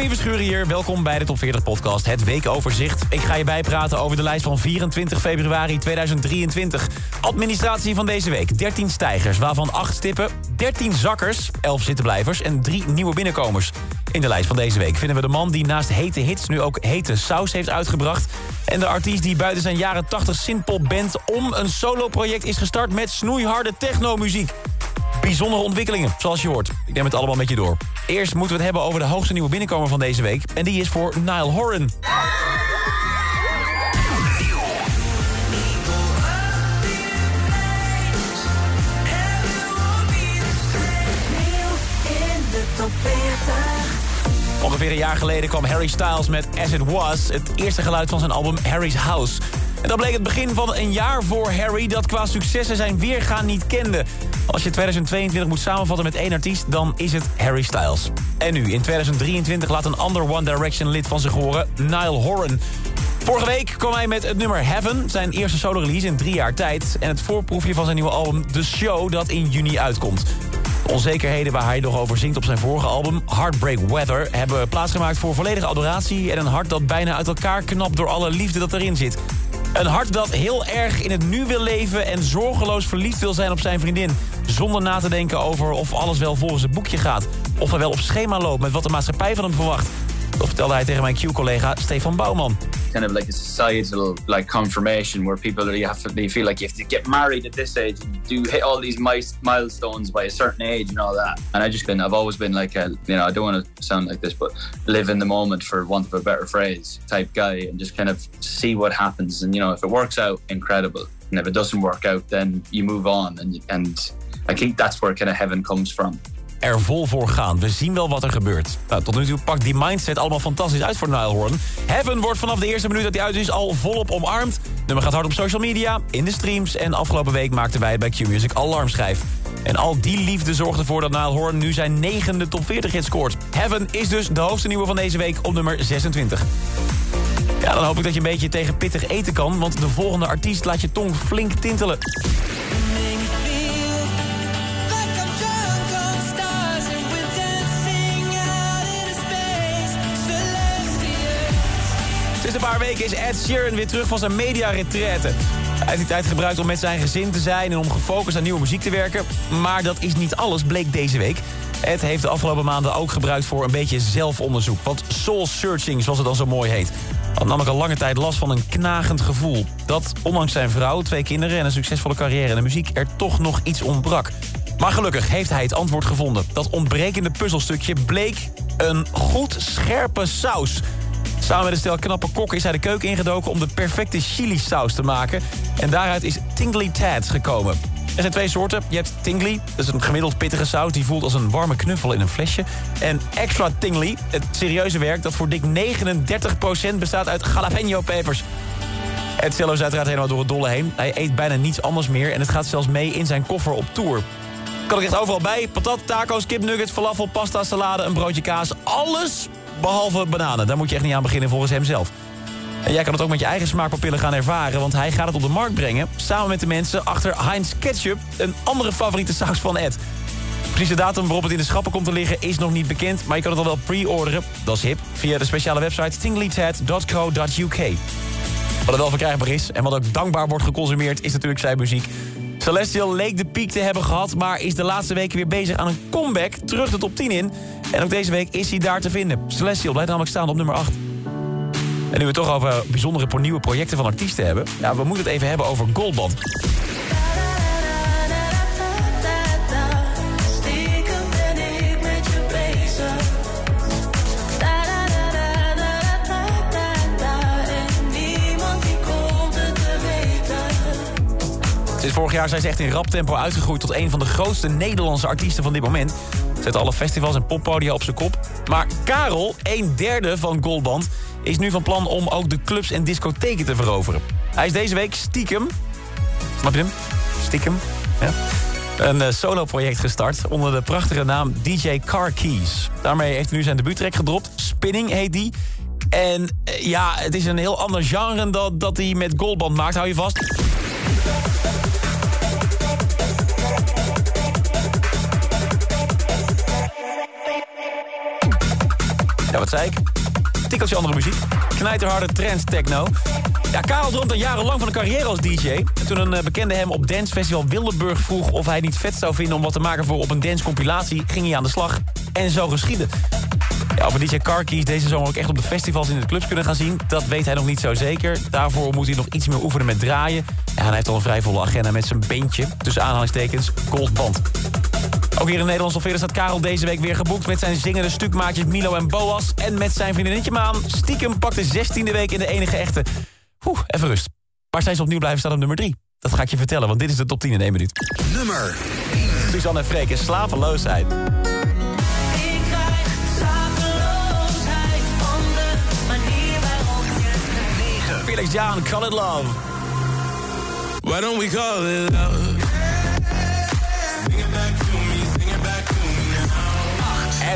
Domien Verschuren hier. Welkom bij de Top 40 podcast, het weekoverzicht. Ik ga je bijpraten over de lijst van 24 februari 2023. Administratie van deze week. 13 stijgers, waarvan 8 stippen, 13 zakkers, 11 zittenblijvers en 3 nieuwe binnenkomers. In de lijst van deze week vinden we de man die naast hete hits nu ook hete saus heeft uitgebracht. En de artiest die buiten zijn jaren 80 synthpop band om een soloproject is gestart met snoeiharde technomuziek. Bijzondere ontwikkelingen, zoals je hoort. Ik neem het allemaal met je door. Eerst moeten we het hebben over de hoogste nieuwe binnenkomer van deze week. En die is voor Nile Horan. Ongeveer een jaar geleden kwam Harry Styles met As It Was... het eerste geluid van zijn album Harry's House. En dat bleek het begin van een jaar voor Harry... dat qua successen zijn weergaan niet kende. Als je 2022 moet samenvatten met één artiest... dan is het Harry Styles. En nu, in 2023 laat een ander One Direction lid van zich horen... Nile Horan. Vorige week kwam hij met het nummer Heaven, zijn eerste solo-release in drie jaar tijd... en het voorproefje van zijn nieuwe album The Show, dat in juni uitkomt. De onzekerheden waar hij nog over zingt op zijn vorige album... Heartbreak Weather, hebben plaatsgemaakt voor volledige adoratie... en een hart dat bijna uit elkaar knapt door alle liefde dat erin zit. Een hart dat heel erg in het nu wil leven... en zorgeloos verliefd wil zijn op zijn vriendin... zonder na te denken over of alles wel volgens het boekje gaat... of hij wel op schema loopt met wat de maatschappij van hem verwacht. Dat vertelde hij tegen mijn Q-collega Stefan Bouwman. kind of like a societal like confirmation where people you have to they feel like you have to get married at this age and do hit all these milestones by a certain age and all that. And i just been i've always been like a you know i don't want to sound like this but live in the moment for want of a better phrase type guy and just kind of see what happens. And you know if it works out incredible. And if it doesn't work out then you move on and and i think that's where kind of heaven comes from er vol voor gaan. We zien wel wat er gebeurt. Nou, tot nu toe pakt die mindset allemaal fantastisch uit voor Nile Horan. Heaven wordt vanaf de eerste minuut dat hij uit is al volop omarmd. Nummer gaat hard op social media, in de streams... en afgelopen week maakten wij bij Q-Music alarmschijf. En al die liefde zorgt ervoor dat Nile Horan nu zijn negende top 40 hit scoort. Heaven is dus de hoogste nieuwe van deze week op nummer 26. Ja, dan hoop ik dat je een beetje tegen pittig eten kan... want de volgende artiest laat je tong flink tintelen. Sinds een paar weken is Ed Sheeran weer terug van zijn media-retraite. Hij heeft die tijd gebruikt om met zijn gezin te zijn... en om gefocust aan nieuwe muziek te werken. Maar dat is niet alles, bleek deze week. Ed heeft de afgelopen maanden ook gebruikt voor een beetje zelfonderzoek. Wat soul-searching, zoals het dan zo mooi heet. Had namelijk al lange tijd last van een knagend gevoel. Dat, ondanks zijn vrouw, twee kinderen en een succesvolle carrière in de muziek... er toch nog iets ontbrak. Maar gelukkig heeft hij het antwoord gevonden. Dat ontbrekende puzzelstukje bleek een goed scherpe saus... Samen met een stel knappe kokken is hij de keuken ingedoken... om de perfecte chili-saus te maken. En daaruit is Tingly Tad gekomen. Er zijn twee soorten. Je hebt Tingly, dat is een gemiddeld pittige saus... die voelt als een warme knuffel in een flesje. En Extra Tingly, het serieuze werk... dat voor dik 39% bestaat uit jalapeno-pepers. Ed Cello is uiteraard helemaal door het dolle heen. Hij eet bijna niets anders meer... en het gaat zelfs mee in zijn koffer op tour. Kan ik echt overal bij. Patat, taco's, kipnuggets, falafel, pasta, salade, een broodje kaas. Alles behalve bananen. Daar moet je echt niet aan beginnen volgens hem zelf. En jij kan het ook met je eigen smaakpapillen gaan ervaren... want hij gaat het op de markt brengen... samen met de mensen achter Heinz Ketchup... een andere favoriete saus van Ed. Precies de datum waarop het in de schappen komt te liggen is nog niet bekend... maar je kan het al wel pre-orderen, dat is hip... via de speciale website tinglytat.co.uk. Wat het wel verkrijgbaar is en wat ook dankbaar wordt geconsumeerd... is natuurlijk zijn muziek. Celestial leek de piek te hebben gehad... maar is de laatste weken weer bezig aan een comeback. Terug de top 10 in. En ook deze week is hij daar te vinden. Celestial blijft namelijk staan op nummer 8. En nu we het toch over bijzondere nieuwe projecten van artiesten hebben... Ja, we moeten het even hebben over Goldband. Vorig jaar zijn ze echt in rap tempo uitgegroeid... tot een van de grootste Nederlandse artiesten van dit moment. Zet alle festivals en poppodia op zijn kop. Maar Karel, een derde van Goldband... is nu van plan om ook de clubs en discotheken te veroveren. Hij is deze week stiekem Snap je hem? Stiekem. Ja. Een uh, solo-project gestart onder de prachtige naam DJ Car Keys. Daarmee heeft hij nu zijn debuuttrack gedropt. Spinning heet die. En uh, ja, het is een heel ander genre dan dat hij met Goldband maakt. Hou je vast. Wat zei ik? Tikkeltje andere muziek. Knijterharde trance techno. Ja, Karel droomt al jarenlang van een carrière als DJ. En toen een uh, bekende hem op Dance Festival Wildeburg vroeg... of hij niet vet zou vinden om wat te maken voor op een dance-compilatie... ging hij aan de slag. En zo geschiedde. Ja, of DJ Carkeys deze zomer ook echt op de festivals in de clubs kunnen gaan zien... dat weet hij nog niet zo zeker. Daarvoor moet hij nog iets meer oefenen met draaien. Ja, hij heeft al een vrij volle agenda met zijn beentje. Tussen aanhalingstekens Goldband. Ook hier in Nederland alweer staat Karel deze week weer geboekt... met zijn zingende stukmaatjes Milo en Boas. En met zijn vriendinnetje Maan. Stiekem pakt de 16e week in de enige echte. Oeh, even rust. Waar zijn ze opnieuw blijven staan op nummer 3? Dat ga ik je vertellen, want dit is de top 10 in 1 minuut. Nummer Suzanne en Freek is slapeloosheid. Ik krijg slapeloosheid van de manier waarop je Felix Jaan, Call It Love. Why don't we call it love?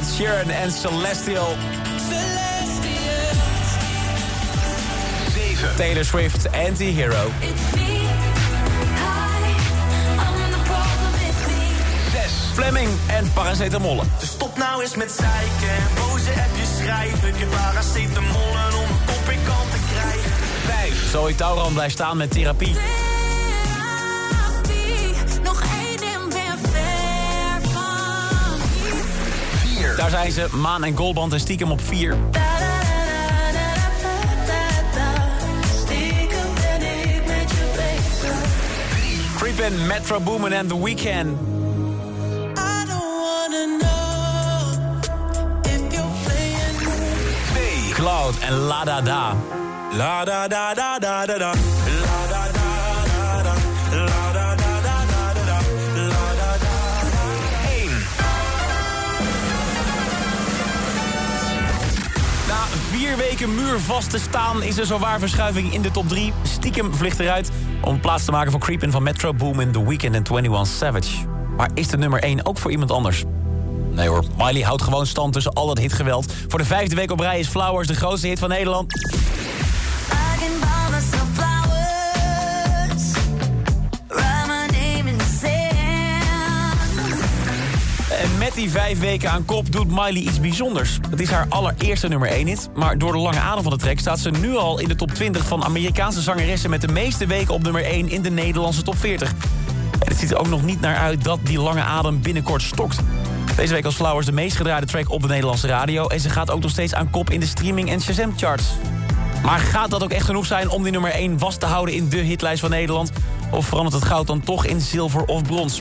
Ed Sheeran en Celestial. celestials. 7 Taylor Swift, Anti-Hero. It's me. Hi, I'm the problem, it's me. 6 Fleming en Paracetamol. Dus stop nou eens met zeiken en boze appjes schrijven. Ik heb paracetamol en om een kop in kant te krijgen. 5 Zoe Tauran blijft staan met therapie. Therapie, Daar zijn ze, Maan en Goldband en stiekem op 4. Da, da, da, da, da, da, da. Stiekem ben ik met je bezig. Creepin', Metro Boomin en The Weeknd. I don't wanna know if you're playing 2 Cloud en La Da Da. La da da da da da da. Vier weken muurvast te staan is er zowaar verschuiving in de top 3. Stiekem vliegt eruit om plaats te maken voor Creepin' van Metro Boomin, The Weeknd en 21 Savage. Maar is de nummer 1 ook voor iemand anders? Nee hoor, Miley houdt gewoon stand tussen al dat hitgeweld. Voor de vijfde week op rij is Flowers de grootste hit van Nederland. Die vijf weken aan kop doet Miley iets bijzonders. Het is haar allereerste nummer 1 hit, maar door de lange adem van de track... staat ze nu al in de top 20 van Amerikaanse zangeressen... met de meeste weken op nummer 1 in de Nederlandse top 40. En het ziet er ook nog niet naar uit dat die lange adem binnenkort stokt. Deze week was Flowers de meest gedraaide track op de Nederlandse radio... en ze gaat ook nog steeds aan kop in de streaming- en Shazam-charts. Maar gaat dat ook echt genoeg zijn om die nummer 1 vast te houden in de hitlijst van Nederland? Of verandert het goud dan toch in zilver of brons?